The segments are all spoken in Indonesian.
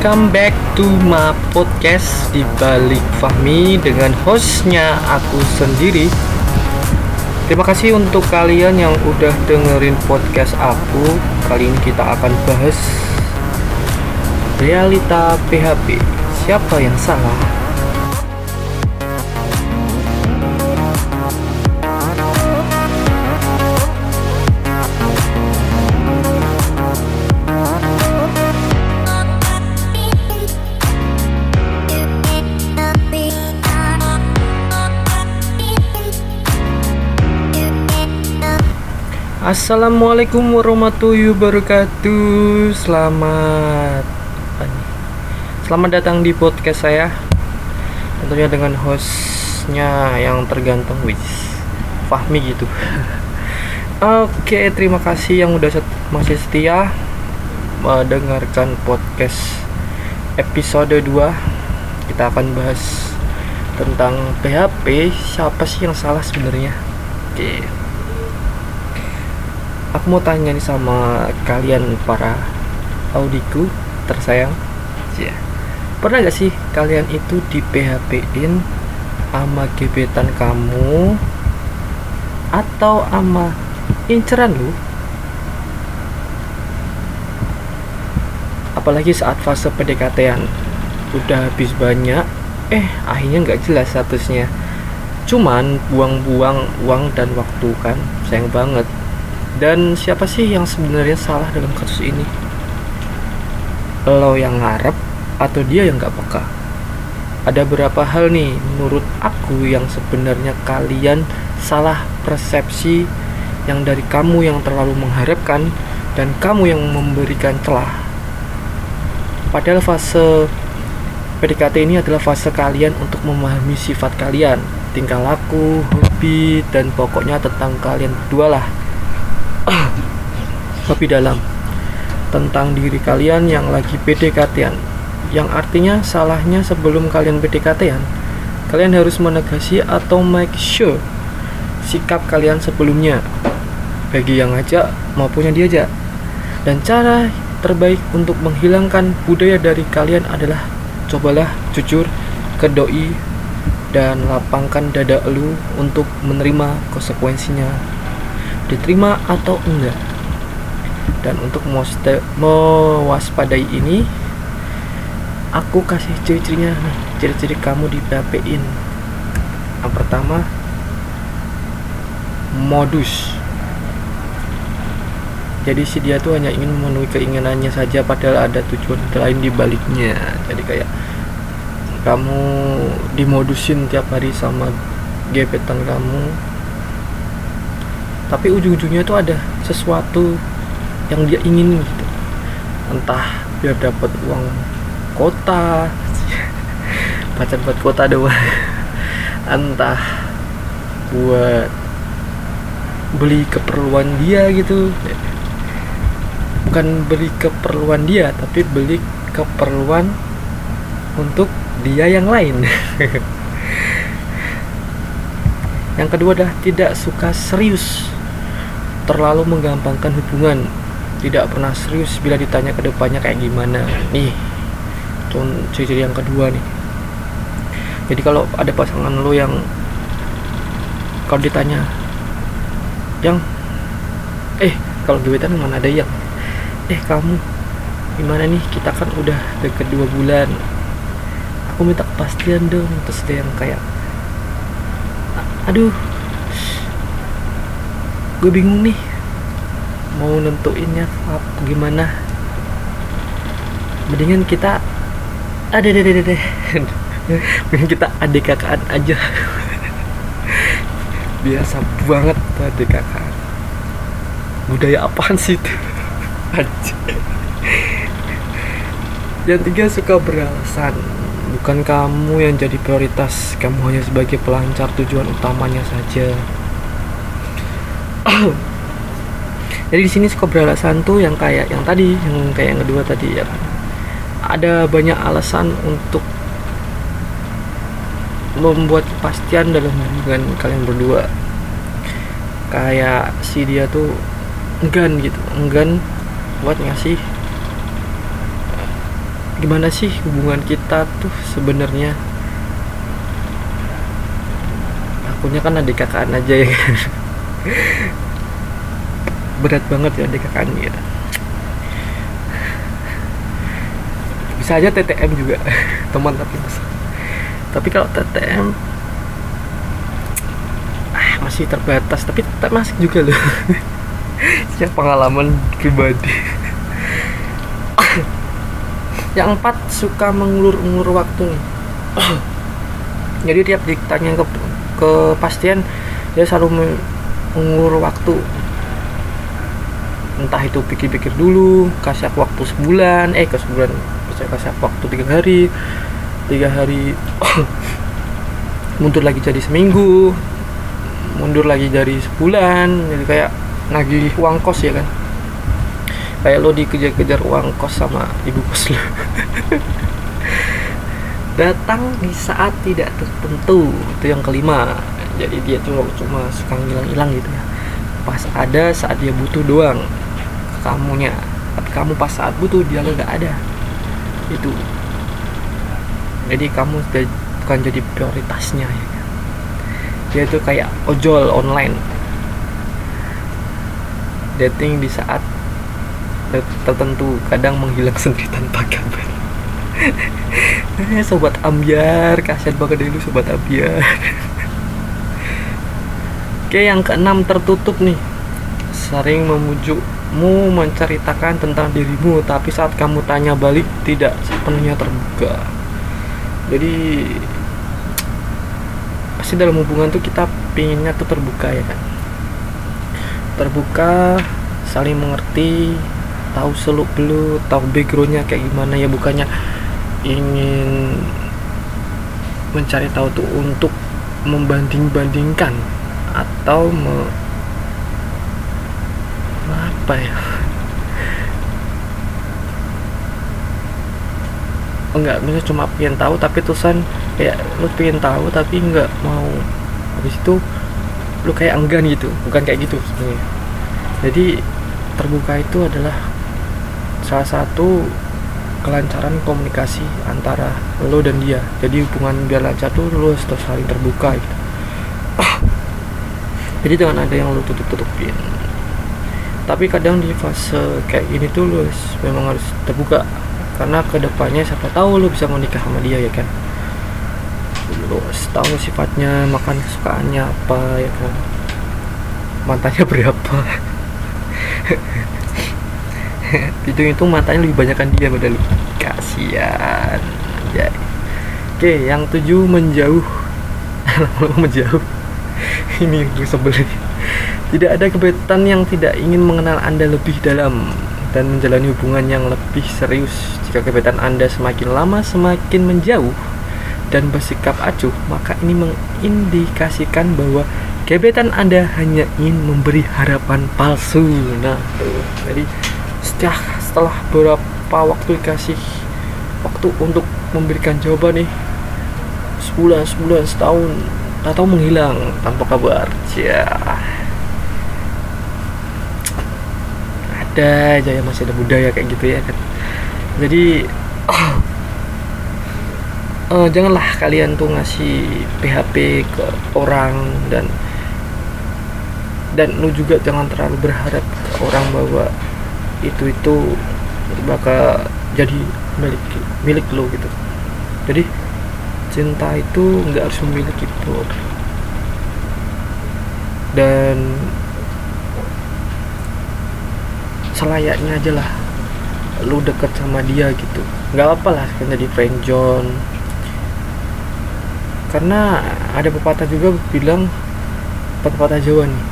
Welcome back to my podcast di balik Fahmi dengan hostnya aku sendiri. Terima kasih untuk kalian yang udah dengerin podcast aku. Kali ini kita akan bahas realita PHP. Siapa yang salah? Assalamualaikum warahmatullahi wabarakatuh. Selamat? Selamat datang di podcast saya. Tentunya dengan hostnya yang tergantung wis Fahmi gitu. Oke, terima kasih yang udah set masih setia mendengarkan podcast episode 2. Kita akan bahas tentang PHP. Siapa sih yang salah sebenarnya? Oke aku mau tanya nih sama kalian para audiku tersayang. Ya pernah gak sih kalian itu di PHP in sama gebetan kamu? Atau ama inceran lu? Apalagi saat fase PDKT-an udah habis banyak eh akhirnya nggak jelas statusnya. Cuman buang-buang uang dan waktu kan sayang banget dan siapa sih yang sebenarnya salah dalam kasus ini? Lo yang ngarep atau dia yang gak peka? Ada berapa hal nih menurut aku yang sebenarnya kalian salah persepsi yang dari kamu yang terlalu mengharapkan dan kamu yang memberikan celah. Padahal fase PDKT ini adalah fase kalian untuk memahami sifat kalian, tingkah laku, hobi, dan pokoknya tentang kalian berdua lah lebih dalam tentang diri kalian yang lagi PDKT-an yang artinya salahnya sebelum kalian PDKT-an kalian harus menegasi atau make sure sikap kalian sebelumnya. Bagi yang ngajak maupun yang diajak. Dan cara terbaik untuk menghilangkan budaya dari kalian adalah cobalah jujur ke doi dan lapangkan dada lu untuk menerima konsekuensinya diterima atau enggak. Dan untuk mewaspadai ini aku kasih ciri-cirinya nih ciri-ciri kamu di PHP-in yang pertama modus. Jadi si dia tuh hanya ingin memenuhi keinginannya saja padahal ada tujuan lain di baliknya. Jadi kayak kamu dimodusin tiap hari sama gebetan kamu tapi ujung-ujungnya tuh ada sesuatu yang dia ingin gitu. Entah biar dapat uang kota pacar buat kota doang. Entah buat beli keperluan dia gitu. Bukan beli keperluan dia tapi beli keperluan untuk dia yang lain. Yang kedua adalah tidak suka serius terlalu menggampangkan hubungan. Tidak pernah serius bila ditanya ke depannya kayak gimana. Nih ciri-ciri yang kedua nih. Jadi kalau ada pasangan lo yang kalau ditanya yang eh kalau gebetan mana ada yang? Eh kamu gimana nih? Kita kan udah deket dua bulan. Aku minta kepastian dong. Terus dia yang kayak aduh gue bingung nih mau nentuinnya apa gimana? Mendingan kita ada deh deh deh mendingan kita adik kakaan aja. Biasa banget adik kakaan budaya apaan sih itu? Aja yang tiga suka beralasan. Bukan kamu yang jadi prioritas kamu hanya sebagai pelancar tujuan utamanya saja jadi di sini suka beralasan tuh yang kayak yang tadi yang kayak yang kedua tadi ya kan? Ada banyak alasan untuk membuat kepastian dalam hubungan kalian berdua. Kayak si dia tuh enggan gitu enggan buat ngasih gimana sih hubungan kita tuh sebenarnya? Akunya kan adik kakaan aja ya kan berat banget ya kakaan gitu bisa aja TTM juga teman tapi tapi kalau TTM ah, masih terbatas. Tapi tetap masih juga loh. Ya pengalaman pribadi. Yang empat suka mengulur-ulur waktu jadi tiap ditanya ke kepastian dia selalu mengulur waktu. Entah itu pikir-pikir dulu kasih aku waktu sebulan eh ke sebulan saya kasih aku waktu tiga hari tiga hari mundur lagi jadi seminggu mundur lagi dari sebulan jadi kayak nagih uang kos ya kan. Kayak lo dikejar-kejar uang kos sama ibu kos lo. Datang di saat tidak tertentu itu yang kelima jadi dia tuh cuma suka ngilang-hilang gitu ya. Pas ada saat dia butuh doang kamunya. Tapi kamu pas saat butuh dia nggak ada. Itu. Jadi kamu bukan jadi prioritasnya ya. Dia tuh kayak ojol online. Dating di saat tertentu kadang menghilang sendiri tanpa kabar. Eh, sobat ambiar kasihan banget dulu sobat ambiar oke yang keenam tertutup nih. Sering memujukmu menceritakan tentang dirimu tapi saat kamu tanya balik tidak sepenuhnya terbuka. Jadi pasti dalam hubungan tuh kita pinginnya tuh terbuka ya kan? Terbuka saling mengerti tahu seluk beluk tahu backgroundnya kayak gimana ya bukannya ingin mencari tahu tuh untuk membanding-bandingkan atau me, apa ya? Enggak misalnya cuma pengen tahu tapi tulisan kayak lu pengen tahu tapi enggak mau. Habis itu lu kayak enggan gitu bukan kayak gitu sebenarnya. Jadi terbuka itu adalah salah satu kelancaran komunikasi antara lo dan dia. Jadi hubungan biar lancar tuh lo harus saling terbuka gitu jadi jangan ada yang lo tutup tutupin tapi kadang di fase kayak gini tuh harus, memang harus terbuka. Karena ke depannya siapa tahu lo bisa menikah sama dia ya kan? Harus tahu sifatnya makan kesukaannya apa ya kan? Mantannya berapa? Itu itu matanya lebih banyak kan dia padahal kasihan ya oke yang tujuh menjauh. Menjauh ini tidak ada kebetulan yang tidak ingin mengenal anda lebih dalam dan menjalani hubungan yang lebih serius. Jika kebetulan anda semakin lama semakin menjauh dan bersikap acuh maka ini mengindikasikan bahwa gebetan anda hanya ingin memberi harapan palsu. Nah tuh. Jadi setelah setelah beberapa waktu dikasih waktu untuk memberikan jawaban nih sebulan sebulan setahun atau menghilang tanpa kabar. Ya ada aja yang masih ada budaya kayak gitu ya kan. Jadi oh, uh, janganlah kalian tuh ngasih PHP ke orang dan dan lu juga jangan terlalu berharap ke orang bahwa itu itu bakal jadi milik milik lo gitu. Jadi cinta itu nggak harus memiliki bro dan selayaknya aja lah. Lu deket sama dia gitu. Nggak apa lah kan jadi friend zone. Karena ada pepatah juga bilang pepatah Jawa nih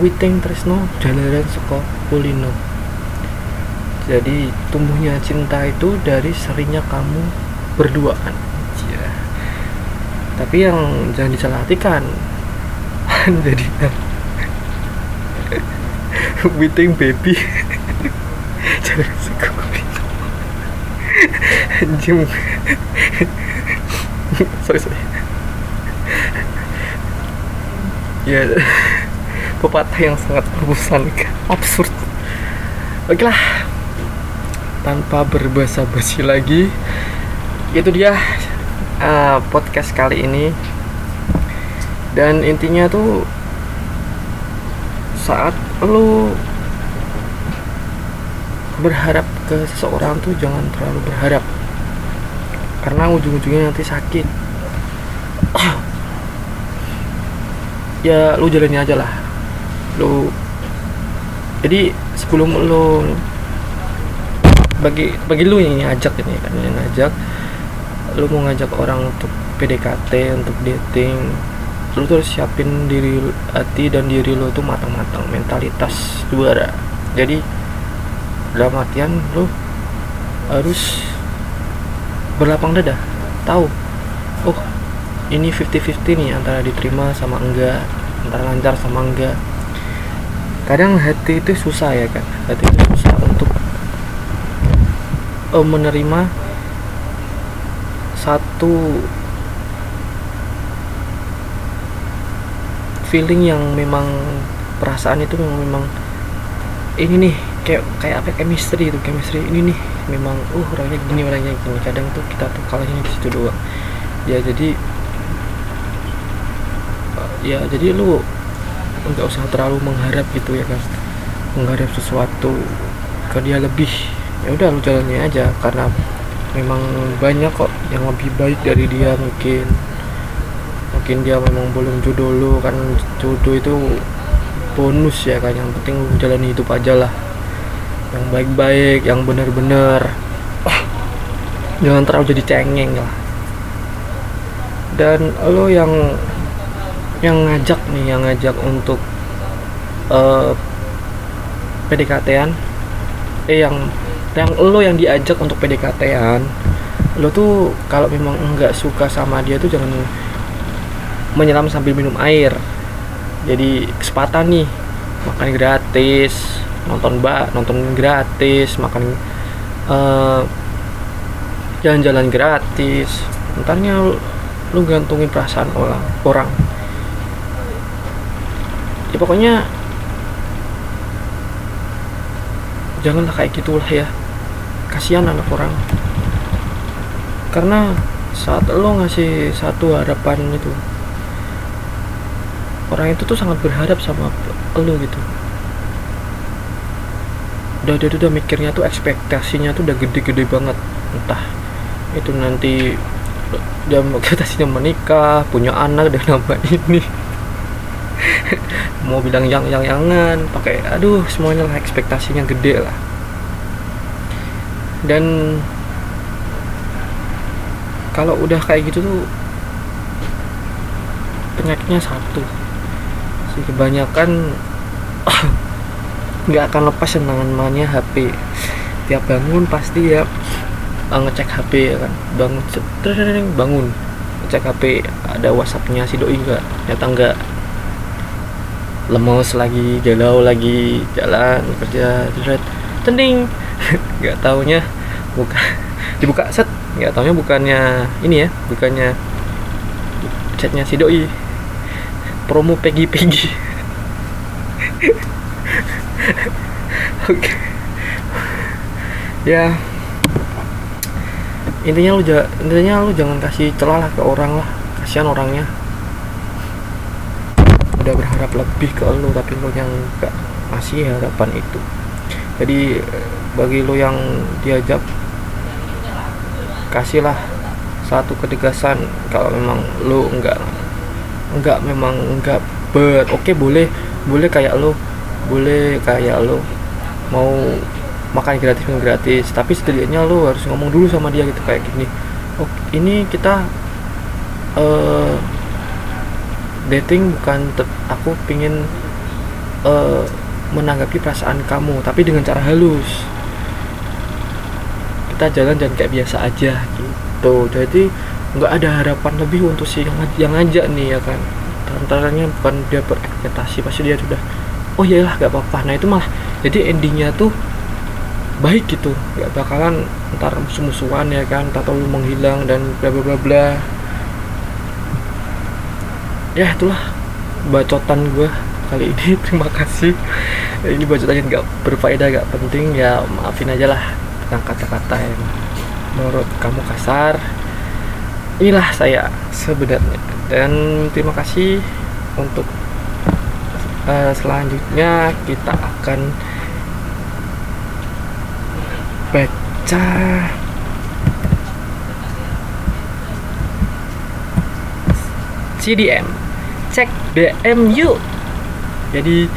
Witing Tresno jalanan suka kulino jadi tumbuhnya cinta itu dari seringnya kamu berduaan. Tapi yang jangan disalahartikan jadi waiting baby. Jangan suka anjing. Sorry sorry. Ya pepatah yang sangat membosankan absurd. Oke lah tanpa berbahasa basi lagi. Itu dia uh, podcast kali ini. Dan intinya tuh saat lo berharap ke seseorang tuh jangan terlalu berharap. Karena ujung-ujungnya nanti sakit. Ya lu jalani aja lah. Lu jadi sebelum lu bagi bagi lu yang ngajak ini kan yang ngajak lu mau ngajak orang untuk PDKT untuk dating lu tuh harus siapin diri hati dan diri lu tuh matang-matang mentalitas juara. Jadi dalam artian lu harus berlapang dada tahu oh ini 50-50 nih antara diterima sama enggak antara lancar sama enggak. Kadang hati itu susah ya kan hati itu susah untuk uh, menerima satu feeling yang memang perasaan itu memang memang ini nih kayak kayak apa chemistry itu chemistry ini nih memang uh orangnya gini orangnya gini. Kadang tuh kita tuh kalahnya di situ doang. Ya jadi ya jadi lu nggak usah terlalu mengharap gitu ya kan mengharap sesuatu ke dia lebih. Ya udah lu jalannya aja karena memang banyak kok yang lebih baik dari dia mungkin. Mungkin dia memang belum jodoh lu kan jodoh itu bonus ya kan. Yang penting lu jalani hidup aja lah. Yang baik-baik yang benar-benar. Jangan terlalu jadi cengeng lah. Dan lo yang yang ngajak nih yang ngajak untuk uh, PDKT-an eh yang yang lo yang diajak untuk PDKT-an lo tuh kalau memang enggak suka sama dia tuh jangan menyelam sambil minum air. Jadi kesempatan nih makan gratis nonton mbak nonton gratis makan eh, jalan-jalan gratis. Entarnya lu, lu gantungin perasaan orang orang. Ya pokoknya janganlah kayak gitulah ya kasihan anak orang. Karena saat lo ngasih satu harapan itu orang itu tuh sangat berharap sama lo gitu. Udah udah udah mikirnya tuh ekspektasinya tuh udah gede-gede banget. Entah itu nanti dia ekspektasinya menikah punya anak dengan nama ini. Mau bilang yang yang yangan pakai aduh semuanya lah ekspektasinya gede lah dan kalau udah kayak gitu tuh penyakitnya satu sih. Kebanyakan nggak akan lepas yang namanya HP tiap bangun pasti ya uh, ngecek HP ya kan. Bangun bangun. Ngecek HP ada WhatsAppnya si doi nggak nyata nggak. Lemes lagi galau lagi jalan kerja tending nggak taunya buka dibuka set. Nggak taunya bukannya ini ya bukannya chatnya si doi. Promo pegi pegi oke. Ya. Intinya lu intinya lu jangan kasih celah lah ke orang lah. Kasihan orangnya. Udah berharap lebih ke lu tapi lu yang gak masih harapan itu. Jadi bagi lo yang diajak kasihlah satu ketegasan kalau memang lo enggak enggak memang enggak ber oke okay, boleh boleh kayak lo boleh kayak lo mau makan gratis minum gratis tapi setidaknya lo harus ngomong dulu sama dia gitu kayak gini oh ini kita uh, dating bukan aku pingin uh, menanggapi perasaan kamu tapi dengan cara halus kita jalan dan kayak biasa aja gitu. Jadi nggak ada harapan lebih untuk si yang, yang ngajak nih ya kan. Antaranya bukan dia berekspektasi pasti dia sudah oh iyalah nggak apa-apa. Nah itu malah jadi endingnya tuh baik gitu. Nggak bakalan ntar musuh-musuhan ya kan atau lu menghilang dan bla bla bla bla. Ya itulah bacotan gue kali ini. Terima kasih. Ini bacotannya nggak berfaedah nggak penting. Ya maafin aja lah tentang kata-kata yang menurut kamu kasar. Inilah saya sebenarnya. Dan terima kasih untuk uh, selanjutnya kita akan baca CDM cek DM yuk. Jadi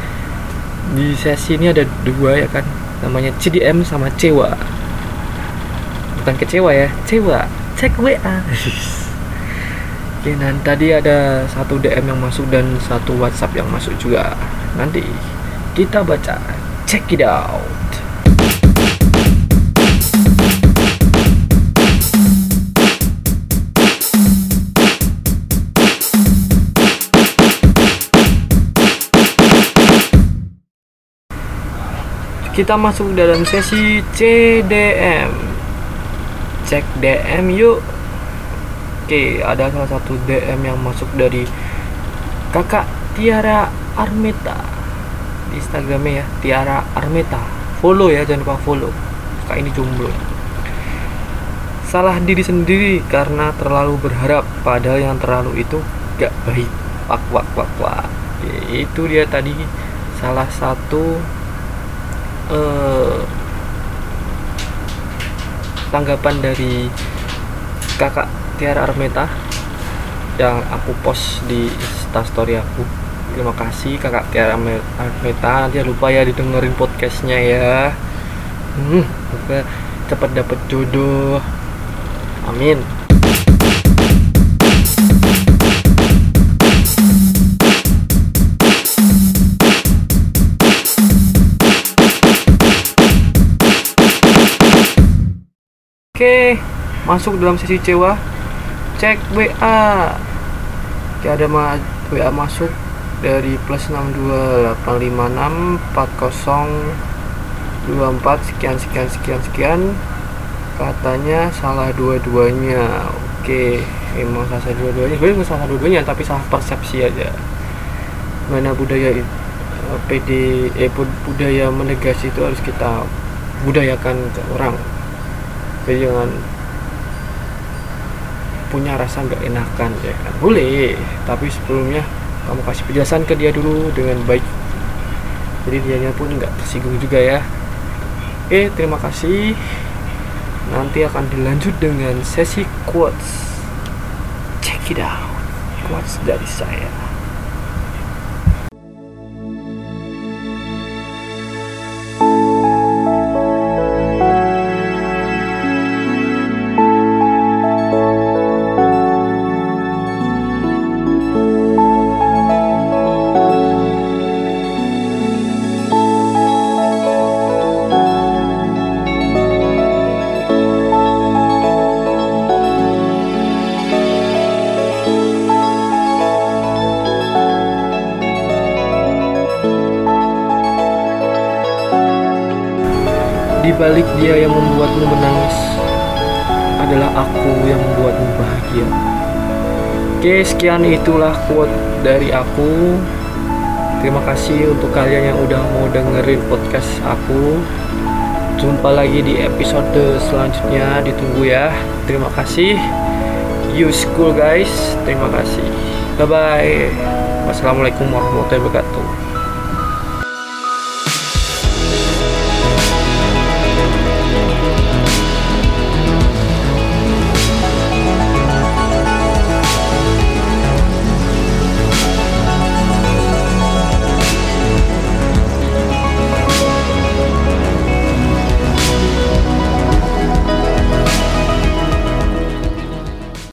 di sesi ini ada dua ya kan? Namanya CDM sama cewa bukan kecewa ya cewa cek WA Oke, dan tadi ada satu DM yang masuk dan satu WhatsApp yang masuk juga. Nanti kita baca. Check it out. Kita masuk dalam sesi CDM. Cek DM yuk. Oke, ada salah satu DM yang masuk dari kakak Tiara Armeta. Di Instagramnya ya Tiara Armeta. Follow ya jangan lupa follow. Kak ini jomblo. Salah diri sendiri karena terlalu berharap padahal yang terlalu itu gak baik. Wak wak wak wak. Itu dia tadi salah satu uh, tanggapan dari kakak Tiara Armeta yang aku post di instastory aku. Terima kasih kakak Tiara Armeta nanti lupa ya didengerin podcastnya ya. Hmm, cepat dapat jodoh. Amin masuk dalam sesi cewa. Cek WA. Oke, ada ma WA masuk dari plus 628564024 sekian sekian sekian sekian. Katanya salah dua-duanya. Oke, emang salah dua-duanya. Sebenarnya salah dua-duanya, tapi salah persepsi aja. Mana budaya eh, PD eh budaya menegasi itu harus kita budayakan ke orang jadi jangan punya rasa nggak enakan ya kan? Boleh tapi sebelumnya kamu kasih penjelasan ke dia dulu dengan baik. Jadi dianya pun nggak tersinggung juga ya. Oke terima kasih. Nanti akan dilanjut dengan sesi quotes. Check it out. Quotes dari saya balik dia yang membuatmu menangis adalah aku yang membuatmu bahagia. Oke, sekian itulah quote dari aku. Terima kasih untuk kalian yang udah mau dengerin podcast aku. Jumpa lagi di episode selanjutnya. Ditunggu ya. Terima kasih. You school guys. Terima kasih. Bye bye. Wassalamualaikum warahmatullahi wabarakatuh.